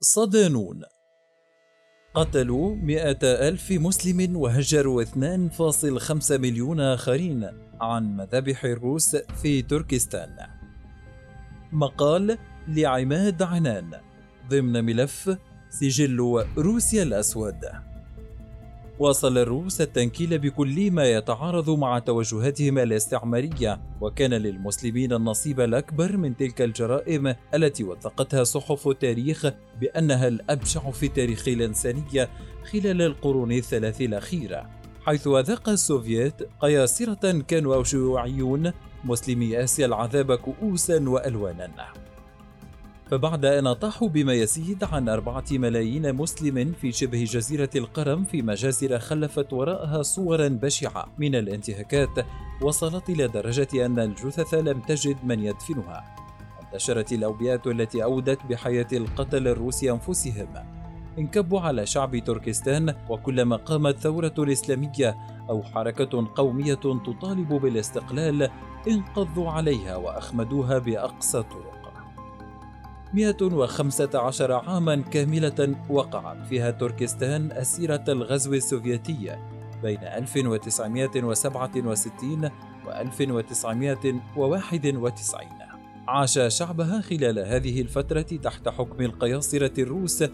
صدانون قتلوا مئة ألف مسلم وهجروا 2.5 مليون آخرين عن مذابح الروس في تركستان. مقال لعماد عنان ضمن ملف سجل روسيا الأسود. واصل الروس التنكيل بكل ما يتعارض مع توجهاتهم الاستعمارية وكان للمسلمين النصيب الأكبر من تلك الجرائم التي وثقتها صحف التاريخ بأنها الأبشع في تاريخ الإنسانية خلال القرون الثلاث الأخيرة حيث أذاق السوفييت قياصرة كانوا شيوعيون مسلمي آسيا العذاب كؤوسا وألوانا. فبعد أن أطاحوا بما يزيد عن أربعة ملايين مسلم في شبه جزيرة القرم في مجازر خلفت وراءها صورا بشعة من الانتهاكات وصلت إلى درجة أن الجثث لم تجد من يدفنها. انتشرت الأوبئة التي أودت بحياة القتل الروس أنفسهم. انكبوا على شعب تركستان وكلما قامت ثورة إسلامية أو حركة قومية تطالب بالاستقلال انقضوا عليها وأخمدوها بأقصى الطرق 115 عاما كاملة وقعت فيها تركستان أسيرة الغزو السوفيتي بين 1967 و 1991 عاش شعبها خلال هذه الفترة تحت حكم القياصرة الروس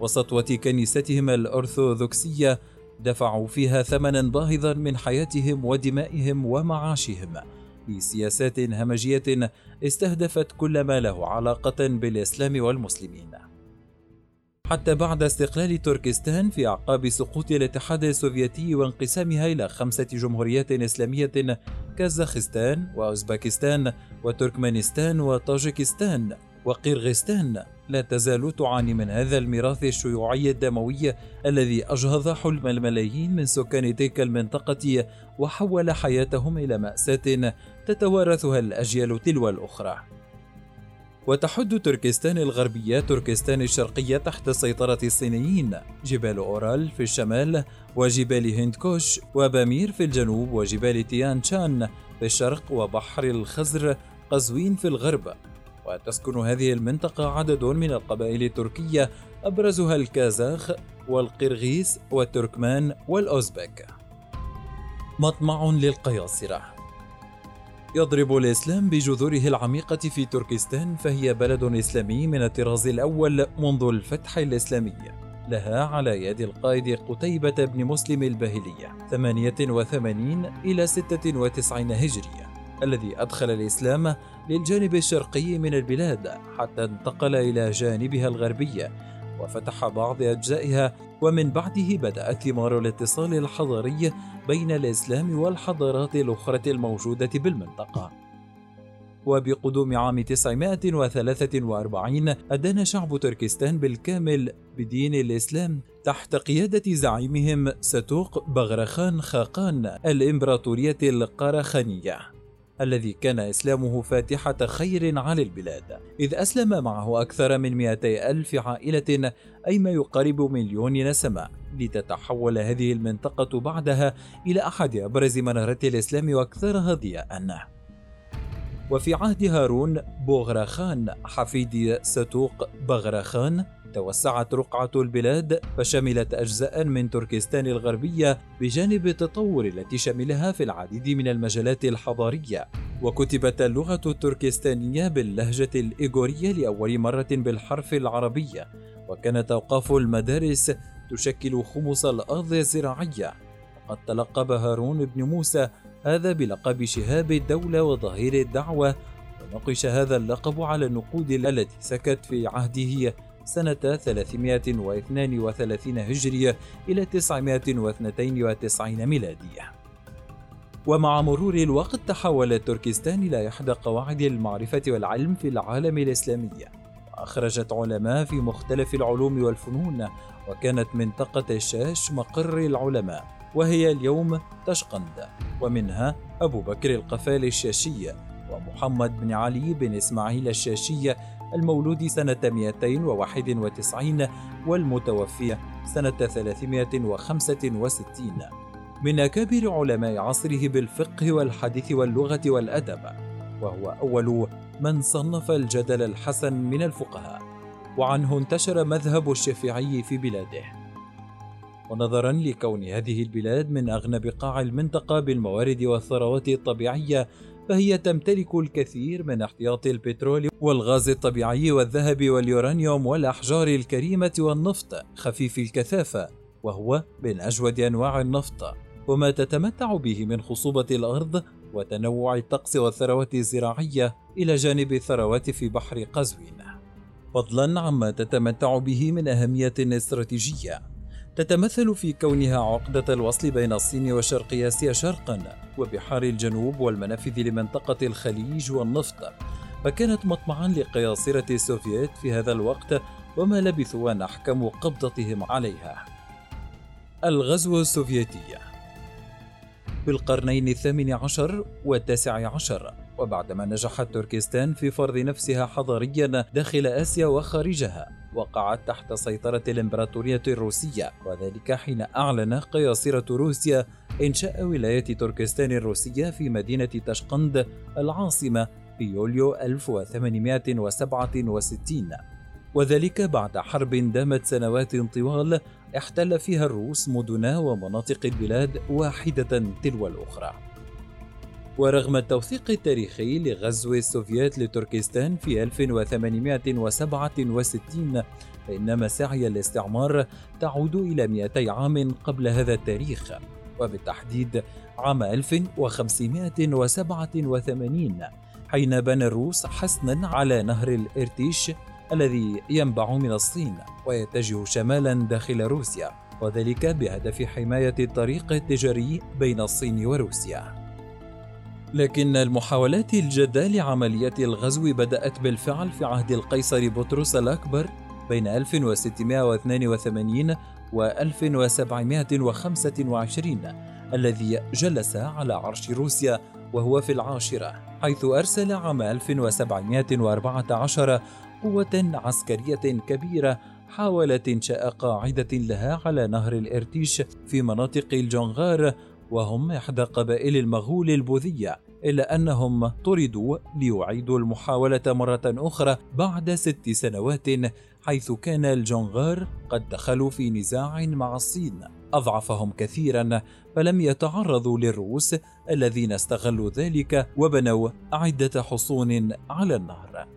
وسطوة كنيستهم الأرثوذكسية دفعوا فيها ثمنا باهظا من حياتهم ودمائهم ومعاشهم. بسياسات همجية استهدفت كل ما له علاقة بالإسلام والمسلمين. حتى بعد استقلال تركستان في أعقاب سقوط الاتحاد السوفيتي وانقسامها إلى خمسة جمهوريات إسلامية كازاخستان وأوزبكستان وتركمانستان وطاجكستان. وقرغستان. لا تزال تعاني من هذا الميراث الشيوعي الدموي الذي أجهض حلم الملايين من سكان تلك المنطقة وحول حياتهم إلى مأساة تتوارثها الأجيال تلو الأخرى. وتحد تركستان الغربية تركستان الشرقية تحت سيطرة الصينيين. جبال أورال في الشمال وجبال هندكوش وبامير في الجنوب وجبال تيان شان في الشرق وبحر الخزر قزوين في الغرب. وتسكن هذه المنطقة عدد من القبائل التركية أبرزها الكازاخ والقرغيز والتركمان والأوزبك. مطمع للقياصرة. يضرب الإسلام بجذوره العميقة في تركستان فهي بلد إسلامي من الطراز الأول منذ الفتح الإسلامي. لها على يد القائد قتيبة بن مسلم الباهلية 88 إلى 96 هجرية. الذي أدخل الإسلام للجانب الشرقي من البلاد حتى انتقل إلى جانبها الغربي وفتح بعض أجزائها ومن بعده بدأت ثمار الاتصال الحضاري بين الإسلام والحضارات الأخرى الموجودة بالمنطقة. وبقدوم عام 943 أدان شعب تركستان بالكامل بدين الإسلام تحت قيادة زعيمهم ستوق بغرخان خاقان الإمبراطورية القرخانية. الذي كان إسلامه فاتحة خير على البلاد. إذ أسلم معه أكثر من 200 ألف عائلة أي ما يقارب مليون نسمة. لتتحول هذه المنطقة بعدها إلى أحد أبرز منارات الإسلام وأكثرها ضياءً وفي عهد هارون بوغراخان حفيد ستوق بغراخان توسعت رقعة البلاد فشملت أجزاء من تركستان الغربية بجانب التطور التي شملها في العديد من المجالات الحضارية. وكتبت اللغة التركستانية باللهجة الإيغورية لأول مرة بالحرف العربي. وكانت أوقاف المدارس تشكل خمس الأرض الزراعية. وقد تلقب هارون بن موسى هذا بلقب شهاب الدولة وظهير الدعوة. ونقش هذا اللقب على النقود التي سكت في عهده سنة 332 هجرية إلى 992 ميلادية. ومع مرور الوقت تحول تركستان إلى إحدى قواعد المعرفة والعلم في العالم الإسلامي، وأخرجت علماء في مختلف العلوم والفنون، وكانت منطقة الشاش مقر العلماء، وهي اليوم تشقند، ومنها أبو بكر القفال الشاشي، ومحمد بن علي بن إسماعيل الشاشي المولود سنة 291 والمتوفي سنة 365 من أكابر علماء عصره بالفقه والحديث واللغة والأدب وهو أول من صنف الجدل الحسن من الفقهاء وعنه انتشر مذهب الشافعي في بلاده. ونظرا لكون هذه البلاد من أغنى بقاع المنطقة بالموارد والثروات الطبيعية فهي تمتلك الكثير من احتياطي البترول والغاز الطبيعي والذهب واليورانيوم والأحجار الكريمة والنفط خفيف الكثافة وهو من أجود أنواع النفط. وما تتمتع به من خصوبة الأرض وتنوع الطقس والثروات الزراعية إلى جانب الثروات في بحر قزوين. فضلا عما تتمتع به من أهمية استراتيجية. تتمثل في كونها عقدة الوصل بين الصين وشرق آسيا شرقا وبحار الجنوب والمنافذ لمنطقة الخليج والنفط. فكانت مطمعا لقياصرة السوفييت في هذا الوقت وما لبثوا أن أحكموا قبضتهم عليها. الغزو السوفيتي في القرنين الثامن عشر والتاسع عشر وبعدما نجحت تركستان في فرض نفسها حضاريا داخل آسيا وخارجها وقعت تحت سيطرة الإمبراطورية الروسية وذلك حين أعلن قياصرة روسيا إنشاء ولاية تركستان الروسية في مدينة تشقند العاصمة في يوليو 1867 وذلك بعد حرب دامت سنوات طوال احتل فيها الروس مدن ومناطق البلاد واحدة تلو الأخرى. ورغم التوثيق التاريخي لغزو السوفيات لتركستان في 1867 فإن مساعي الاستعمار تعود إلى 200 عام قبل هذا التاريخ وبالتحديد عام 1587 حين بنى الروس حصنا على نهر الإرتيش الذي ينبع من الصين ويتجه شمالا داخل روسيا وذلك بهدف حماية الطريق التجاري بين الصين وروسيا. لكن المحاولات الجادة لعملية الغزو بدأت بالفعل في عهد القيصر بطرس الأكبر بين 1682 و 1725 الذي جلس على عرش روسيا وهو في العاشرة حيث أرسل عام 1714 قوة عسكرية كبيرة حاولت إنشاء قاعدة لها على نهر الإرتيش في مناطق الجنغار وهم إحدى قبائل المغول البوذية إلا أنهم طردوا ليعيدوا المحاولة مرة أخرى بعد ست سنوات حيث كان الجنغار قد دخلوا في نزاع مع الصين. أضعفهم كثيرا فلم يتعرضوا للروس الذين استغلوا ذلك وبنوا عدة حصون على النهر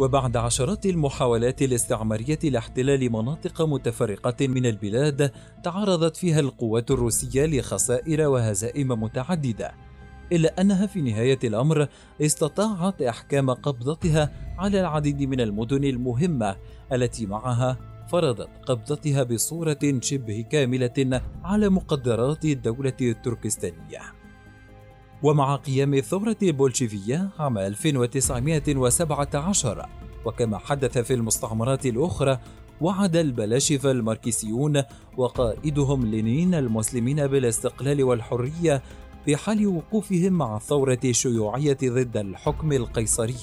وبعد عشرات المحاولات الاستعمارية لاحتلال مناطق متفرقة من البلاد تعرضت فيها القوات الروسية لخسائر وهزائم متعددة إلا أنها في نهاية الأمر استطاعت إحكام قبضتها على العديد من المدن المهمة التي معها فرضت قبضتها بصورة شبه كاملة على مقدرات الدولة التركستانية. ومع قيام الثورة البولشيفية عام 1917 وكما حدث في المستعمرات الأخرى وعد البلاشفة الماركسيون وقائدهم لينين المسلمين بالاستقلال والحرية في حال وقوفهم مع الثورة الشيوعية ضد الحكم القيصري.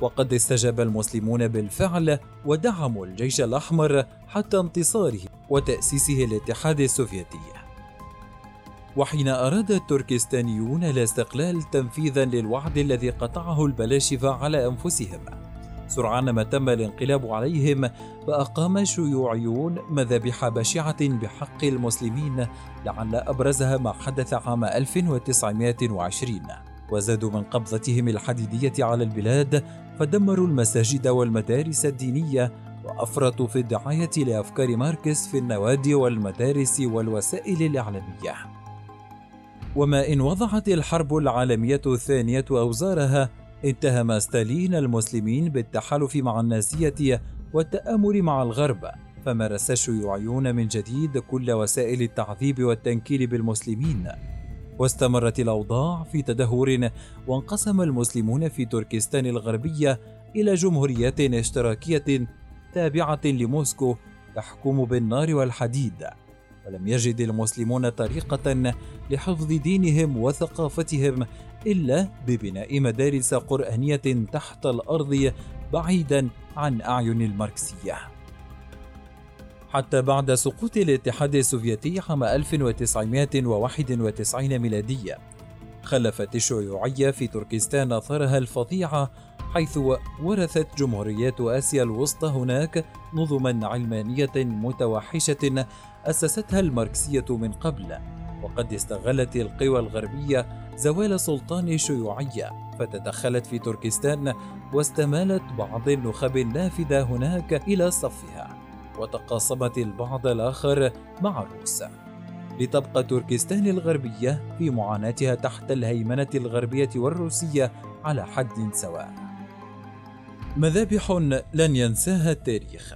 وقد استجاب المسلمون بالفعل ودعموا الجيش الأحمر حتى انتصاره وتأسيسه الاتحاد السوفيتي. وحين أراد التركستانيون الاستقلال تنفيذا للوعد الذي قطعه البلاشفة على أنفسهم. سرعان ما تم الانقلاب عليهم فأقام الشيوعيون مذابح بشعة بحق المسلمين لعل أبرزها ما حدث عام 1920 وزادوا من قبضتهم الحديدية على البلاد فدمروا المساجد والمدارس الدينية وأفرطوا في الدعاية لأفكار ماركس في النوادي والمدارس والوسائل الإعلامية. وما إن وضعت الحرب العالمية الثانية أوزارها اتهم ستالين المسلمين بالتحالف مع النازية والتآمر مع الغرب فمارس الشيوعيون من جديد كل وسائل التعذيب والتنكيل بالمسلمين. واستمرت الأوضاع في تدهور وانقسم المسلمون في تركستان الغربية إلى جمهوريات اشتراكية تابعة لموسكو تحكم بالنار والحديد. ولم يجد المسلمون طريقة لحفظ دينهم وثقافتهم إلا ببناء مدارس قرآنية تحت الأرض بعيدا عن أعين الماركسية. حتى بعد سقوط الاتحاد السوفيتي عام 1991 ميلادية خلفت الشيوعية في تركستان أثرها الفظيعة حيث ورثت جمهوريات آسيا الوسطى هناك نظما علمانية متوحشة أسستها الماركسية من قبل. وقد استغلت القوى الغربية زوال سلطان الشيوعية فتدخلت في تركستان واستمالت بعض النخب النافذة هناك إلى صفها. وتقاسمت البعض الآخر مع الروس لتبقى تركستان الغربية في معاناتها تحت الهيمنة الغربية والروسية على حد سواء. مذابح لن ينساها التاريخ.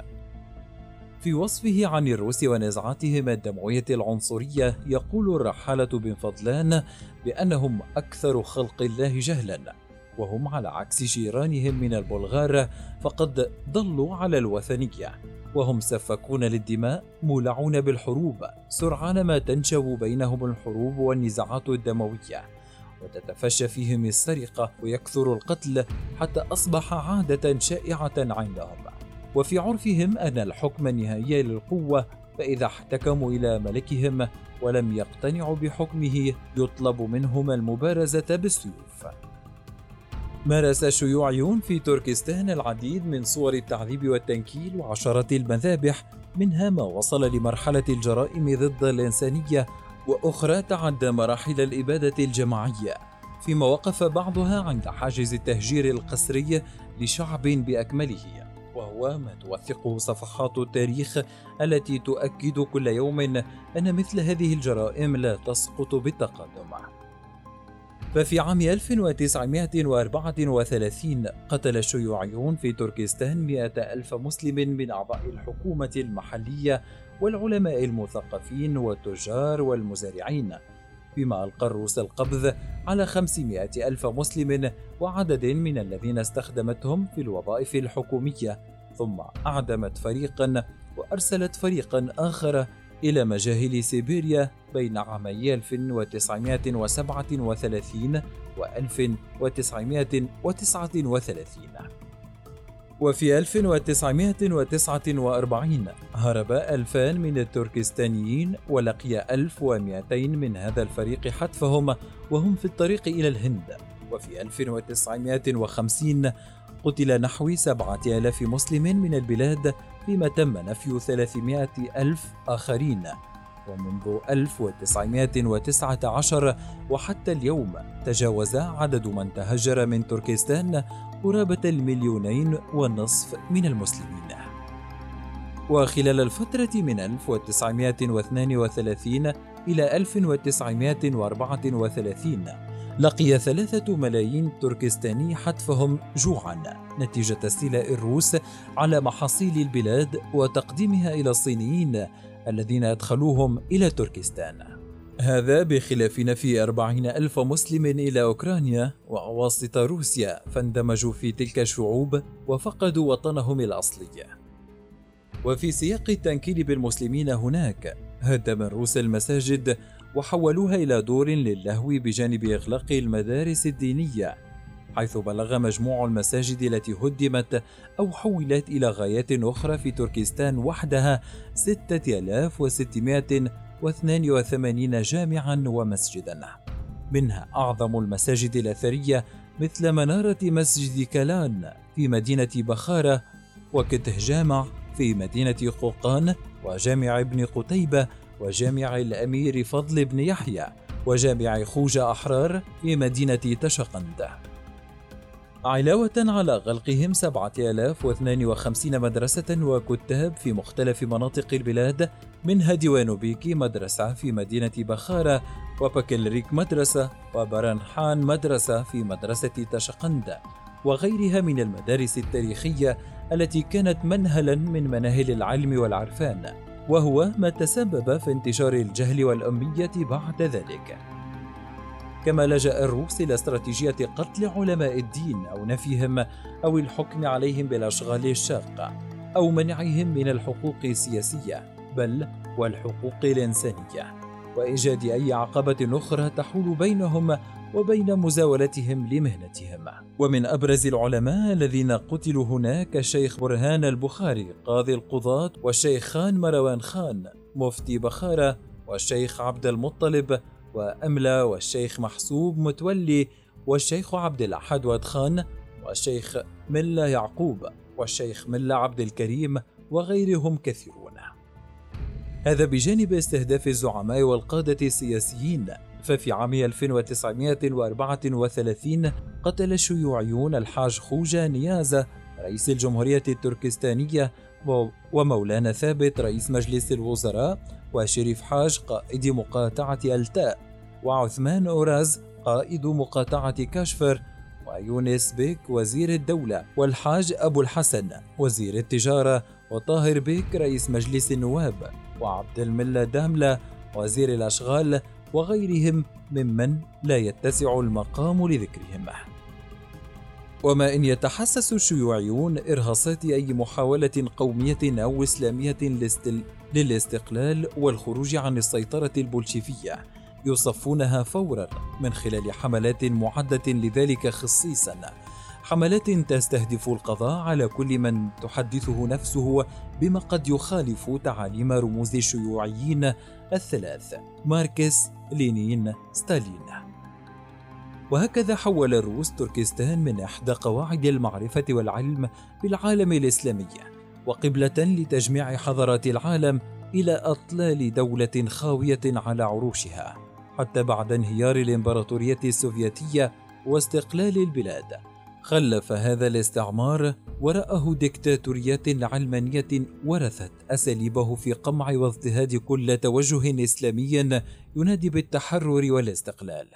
في وصفه عن الروس ونزعاتهم الدموية العنصرية يقول الرحالة بن فضلان بأنهم أكثر خلق الله جهلا وهم على عكس جيرانهم من البلغار فقد ضلوا على الوثنية وهم سفاكون للدماء مولعون بالحروب سرعان ما تنشب بينهم الحروب والنزاعات الدموية وتتفشى فيهم السرقة ويكثر القتل حتى أصبح عادة شائعة عندهم. وفي عرفهم أن الحكم النهائي للقوة فإذا احتكموا إلى ملكهم ولم يقتنعوا بحكمه يطلب منهم المبارزة بالسيوف. مارس الشيوعيون في تركستان العديد من صور التعذيب والتنكيل وعشرات المذابح منها ما وصل لمرحلة الجرائم ضد الإنسانية وأخرى تعدى مراحل الإبادة الجماعية فيما وقف بعضها عند حاجز التهجير القسري لشعب بأكمله وهو ما توثقه صفحات التاريخ التي تؤكد كل يوم أن مثل هذه الجرائم لا تسقط بالتقدم. ففي عام 1934 قتل الشيوعيون في تركستان مئة ألف مسلم من أعضاء الحكومة المحلية والعلماء المثقفين والتجار والمزارعين فيما ألقى الروس القبض على 500 ألف مسلم وعدد من الذين استخدمتهم في الوظائف الحكومية ثم أعدمت فريقا وأرسلت فريقا آخر إلى مجاهل سيبيريا بين عامي 1937 و 1939 وفي 1949 هرب ألفان من التركستانيين ولقي 1200 من هذا الفريق حتفهم وهم في الطريق إلى الهند. وفي 1950 قتل نحو سبعة آلاف مسلم من البلاد فيما تم نفي 300 ألف آخرين. ومنذ 1919 وحتى اليوم تجاوز عدد من تهجر من تركستان قرابة المليونين والنصف من المسلمين. وخلال الفترة من 1932 إلى 1934 لقي ثلاثة ملايين تركستاني حتفهم جوعا نتيجة استيلاء الروس على محاصيل البلاد وتقديمها إلى الصينيين الذين أدخلوهم إلى تركستان. هذا بخلاف نفي أربعين ألف مسلم إلى أوكرانيا وأواسط روسيا فاندمجوا في تلك الشعوب وفقدوا وطنهم الأصلي. وفي سياق التنكيل بالمسلمين هناك هدم الروس المساجد وحولوها إلى دور للهو بجانب إغلاق المدارس الدينية. حيث بلغ مجموع المساجد التي هدمت أو حولت إلى غايات أخرى في تركستان وحدها 6682 جامعا ومسجدا. منها أعظم المساجد الأثرية مثل منارة مسجد كالان في مدينة بخارة وكته جامع في مدينة قوقان وجامع ابن قتيبة وجامع الأمير فضل بن يحيى وجامع خوجة أحرار في مدينة تشقند. علاوة على غلقهم 7052 مدرسة وكتاب في مختلف مناطق البلاد منها ديوان بيكي مدرسة في مدينة بخارة وباكلريك مدرسة وبرنحان مدرسة في مدرسة تشقند وغيرها من المدارس التاريخية التي كانت منهلا من مناهل العلم والعرفان وهو ما تسبب في انتشار الجهل والأمية بعد ذلك. كما لجأ الروس إلى استراتيجية قتل علماء الدين أو نفيهم أو الحكم عليهم بالأشغال الشاقة أو منعهم من الحقوق السياسية بل والحقوق الإنسانية. وإيجاد أي عقبة أخرى تحول بينهم وبين مزاولتهم لمهنتهم. ومن أبرز العلماء الذين قتلوا هناك الشيخ برهان البخاري قاضي القضاة والشيخ خان مروان خان مفتي بخارة والشيخ عبد المطلب وأملة والشيخ محسوب متولي والشيخ عبد الأحد خان والشيخ ملا يعقوب والشيخ ملا عبد الكريم وغيرهم كثيرون. هذا بجانب استهداف الزعماء والقادة السياسيين. ففي عام 1934 قتل الشيوعيون الحاج خوجة نيازة رئيس الجمهورية التركستانية ومولانا ثابت رئيس مجلس الوزراء وشريف حاج قائد مقاطعة ألتاء وعثمان أوراز قائد مقاطعة كاشفر ويونس بيك وزير الدولة والحاج أبو الحسن وزير التجارة وطاهر بيك رئيس مجلس النواب وعبد الملا داملة وزير الأشغال وغيرهم ممن لا يتسع المقام لذكرهم. وما إن يتحسس الشيوعيون إرهاصات أي محاولة قومية أو إسلامية للاستقلال والخروج عن السيطرة البولشيفية يصفونها فورا من خلال حملات معدة لذلك خصيصا. حملات تستهدف القضاء على كل من تحدثه نفسه بما قد يخالف تعاليم رموز الشيوعيين الثلاث ماركس لينين ستالين. وهكذا حول الروس تركستان من إحدى قواعد المعرفة والعلم بالعالم الإسلامي. وقبلة لتجميع حضارات العالم إلى أطلال دولة خاوية على عروشها حتى بعد انهيار الإمبراطورية السوفيتية واستقلال البلاد. خلف هذا الاستعمار وراءه ديكتاتوريات علمانية ورثت أساليبه في قمع واضطهاد كل توجه إسلامي ينادي بالتحرر والاستقلال.